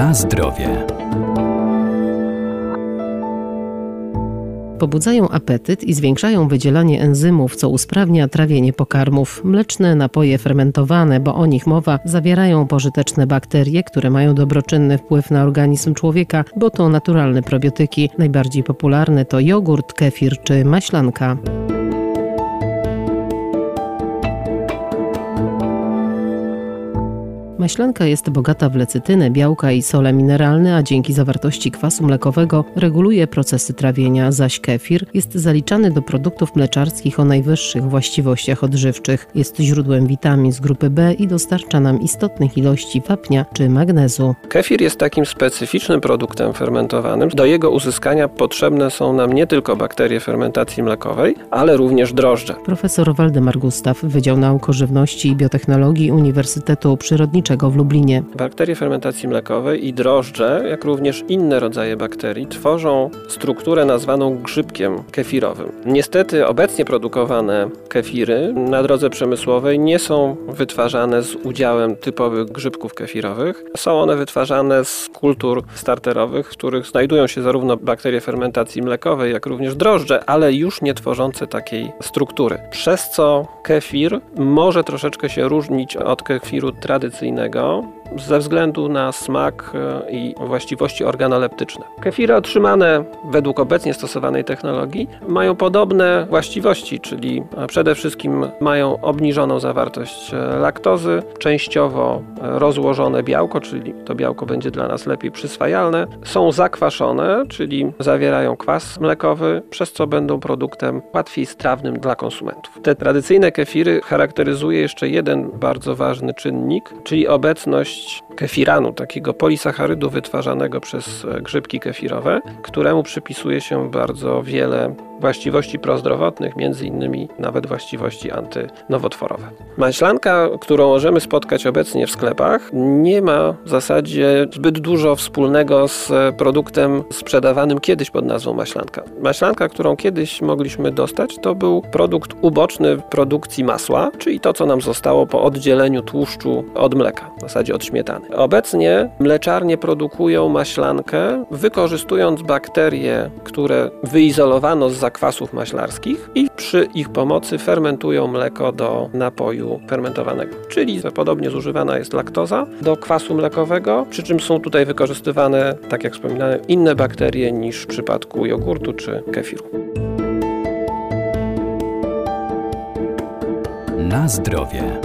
Na zdrowie. Pobudzają apetyt i zwiększają wydzielanie enzymów, co usprawnia trawienie pokarmów. Mleczne napoje fermentowane, bo o nich mowa, zawierają pożyteczne bakterie, które mają dobroczynny wpływ na organizm człowieka, bo to naturalne probiotyki. Najbardziej popularne to jogurt, kefir czy maślanka. Maślanka jest bogata w lecytynę, białka i sole mineralne, a dzięki zawartości kwasu mlekowego reguluje procesy trawienia, zaś kefir jest zaliczany do produktów mleczarskich o najwyższych właściwościach odżywczych. Jest źródłem witamin z grupy B i dostarcza nam istotnych ilości wapnia czy magnezu. Kefir jest takim specyficznym produktem fermentowanym. Do jego uzyskania potrzebne są nam nie tylko bakterie fermentacji mlekowej, ale również drożdże. Profesor Waldemar Gustaw, Wydział Nauk o Żywności i Biotechnologii Uniwersytetu Przyrodniczego w Lublinie. Bakterie fermentacji mlekowej i drożdże, jak również inne rodzaje bakterii, tworzą strukturę nazwaną grzybkiem kefirowym. Niestety obecnie produkowane kefiry na drodze przemysłowej nie są wytwarzane z udziałem typowych grzybków kefirowych. Są one wytwarzane z kultur starterowych, w których znajdują się zarówno bakterie fermentacji mlekowej, jak również drożdże, ale już nie tworzące takiej struktury. Przez co kefir może troszeczkę się różnić od kefiru tradycyjnego innego ze względu na smak e, i właściwości organoleptyczne. Kefiry otrzymane według obecnie stosowanej technologii mają podobne właściwości, czyli przede wszystkim mają obniżoną zawartość e, laktozy, częściowo rozłożone białko, czyli to białko będzie dla nas lepiej przyswajalne, są zakwaszone, czyli zawierają kwas mlekowy, przez co będą produktem łatwiej strawnym dla konsumentów. Te tradycyjne kefiry charakteryzuje jeszcze jeden bardzo ważny czynnik, czyli obecność kefiranu, takiego polisacharydu wytwarzanego przez e, grzybki kefirowe, któremu przypisuje się bardzo wiele właściwości prozdrowotnych, między innymi nawet właściwości antynowotworowe. Maślanka, którą możemy spotkać obecnie w sklepach, nie ma w zasadzie zbyt dużo wspólnego z produktem sprzedawanym kiedyś pod nazwą maślanka. Maślanka, którą kiedyś mogliśmy dostać, to był produkt uboczny produkcji masła, czyli to, co nam zostało po oddzieleniu tłuszczu od mleka, w zasadzie od śmietany. Obecnie mleczarnie produkują maślankę, wykorzystując bakterie, które wyizolowano z zakwasów maślarskich i przy ich pomocy fermentują mleko do napoju fermentowanego. Czyli podobnie zużywana jest laktoza do kwasu mlekowego, przy czym są tutaj wykorzystywane, tak jak wspominałem, inne bakterie niż w przypadku jogurtu czy kefiru. Na zdrowie.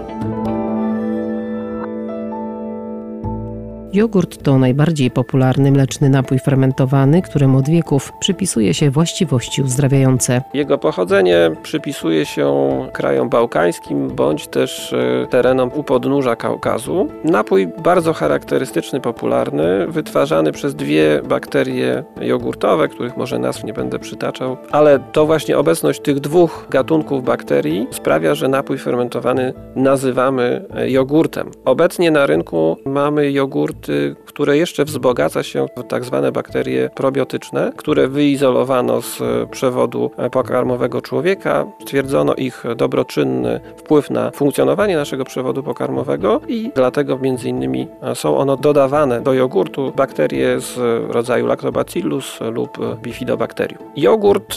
Jogurt to najbardziej popularny mleczny napój fermentowany, którym od wieków przypisuje się właściwości uzdrawiające. Jego pochodzenie przypisuje się krajom bałkańskim bądź też e, terenom u podnóża Kaukazu. Napój bardzo charakterystyczny, popularny, wytwarzany przez dwie bakterie jogurtowe, których może nazw nie będę przytaczał, ale to właśnie obecność tych dwóch gatunków bakterii sprawia, że napój fermentowany nazywamy e, jogurtem. Obecnie na rynku mamy jogurt które jeszcze wzbogaca się w tak zwane bakterie probiotyczne, które wyizolowano z przewodu pokarmowego człowieka. Stwierdzono ich dobroczynny wpływ na funkcjonowanie naszego przewodu pokarmowego i dlatego między innymi są one dodawane do jogurtu bakterie z rodzaju Lactobacillus lub Bifidobacterium. Jogurt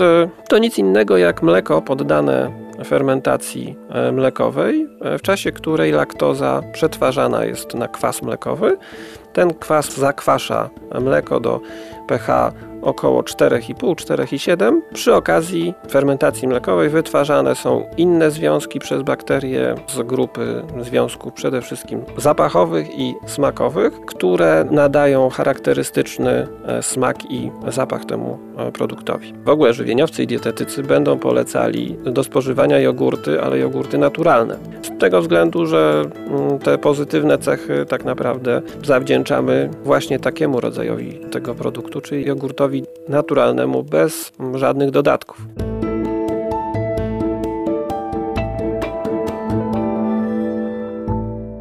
to nic innego jak mleko poddane fermentacji e, mlekowej, e, w czasie której laktoza przetwarzana jest na kwas mlekowy. Ten kwas zakwasza mleko do pH około 4,5-4,7. Przy okazji fermentacji mlekowej wytwarzane są inne związki przez bakterie z grupy związków przede wszystkim zapachowych i smakowych, które nadają charakterystyczny e, smak i zapach temu e, produktowi. W ogóle żywieniowcy i dietetycy będą polecali do spożywania jogurty, ale jogurty naturalne. Z tego względu, że mm, te pozytywne cechy tak naprawdę zawdzięczamy właśnie takiemu rodzajowi tego produktu, czyli jogurtowi naturalnemu, bez żadnych dodatków.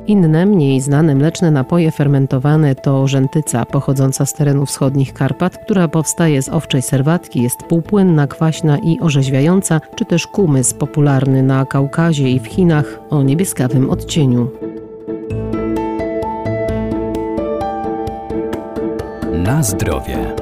Inne, mniej znane mleczne napoje fermentowane to rzętyca pochodząca z terenów wschodnich Karpat, która powstaje z owczej serwatki, jest półpłynna, kwaśna i orzeźwiająca, czy też kumys popularny na Kaukazie i w Chinach o niebieskawym odcieniu. Na zdrowie.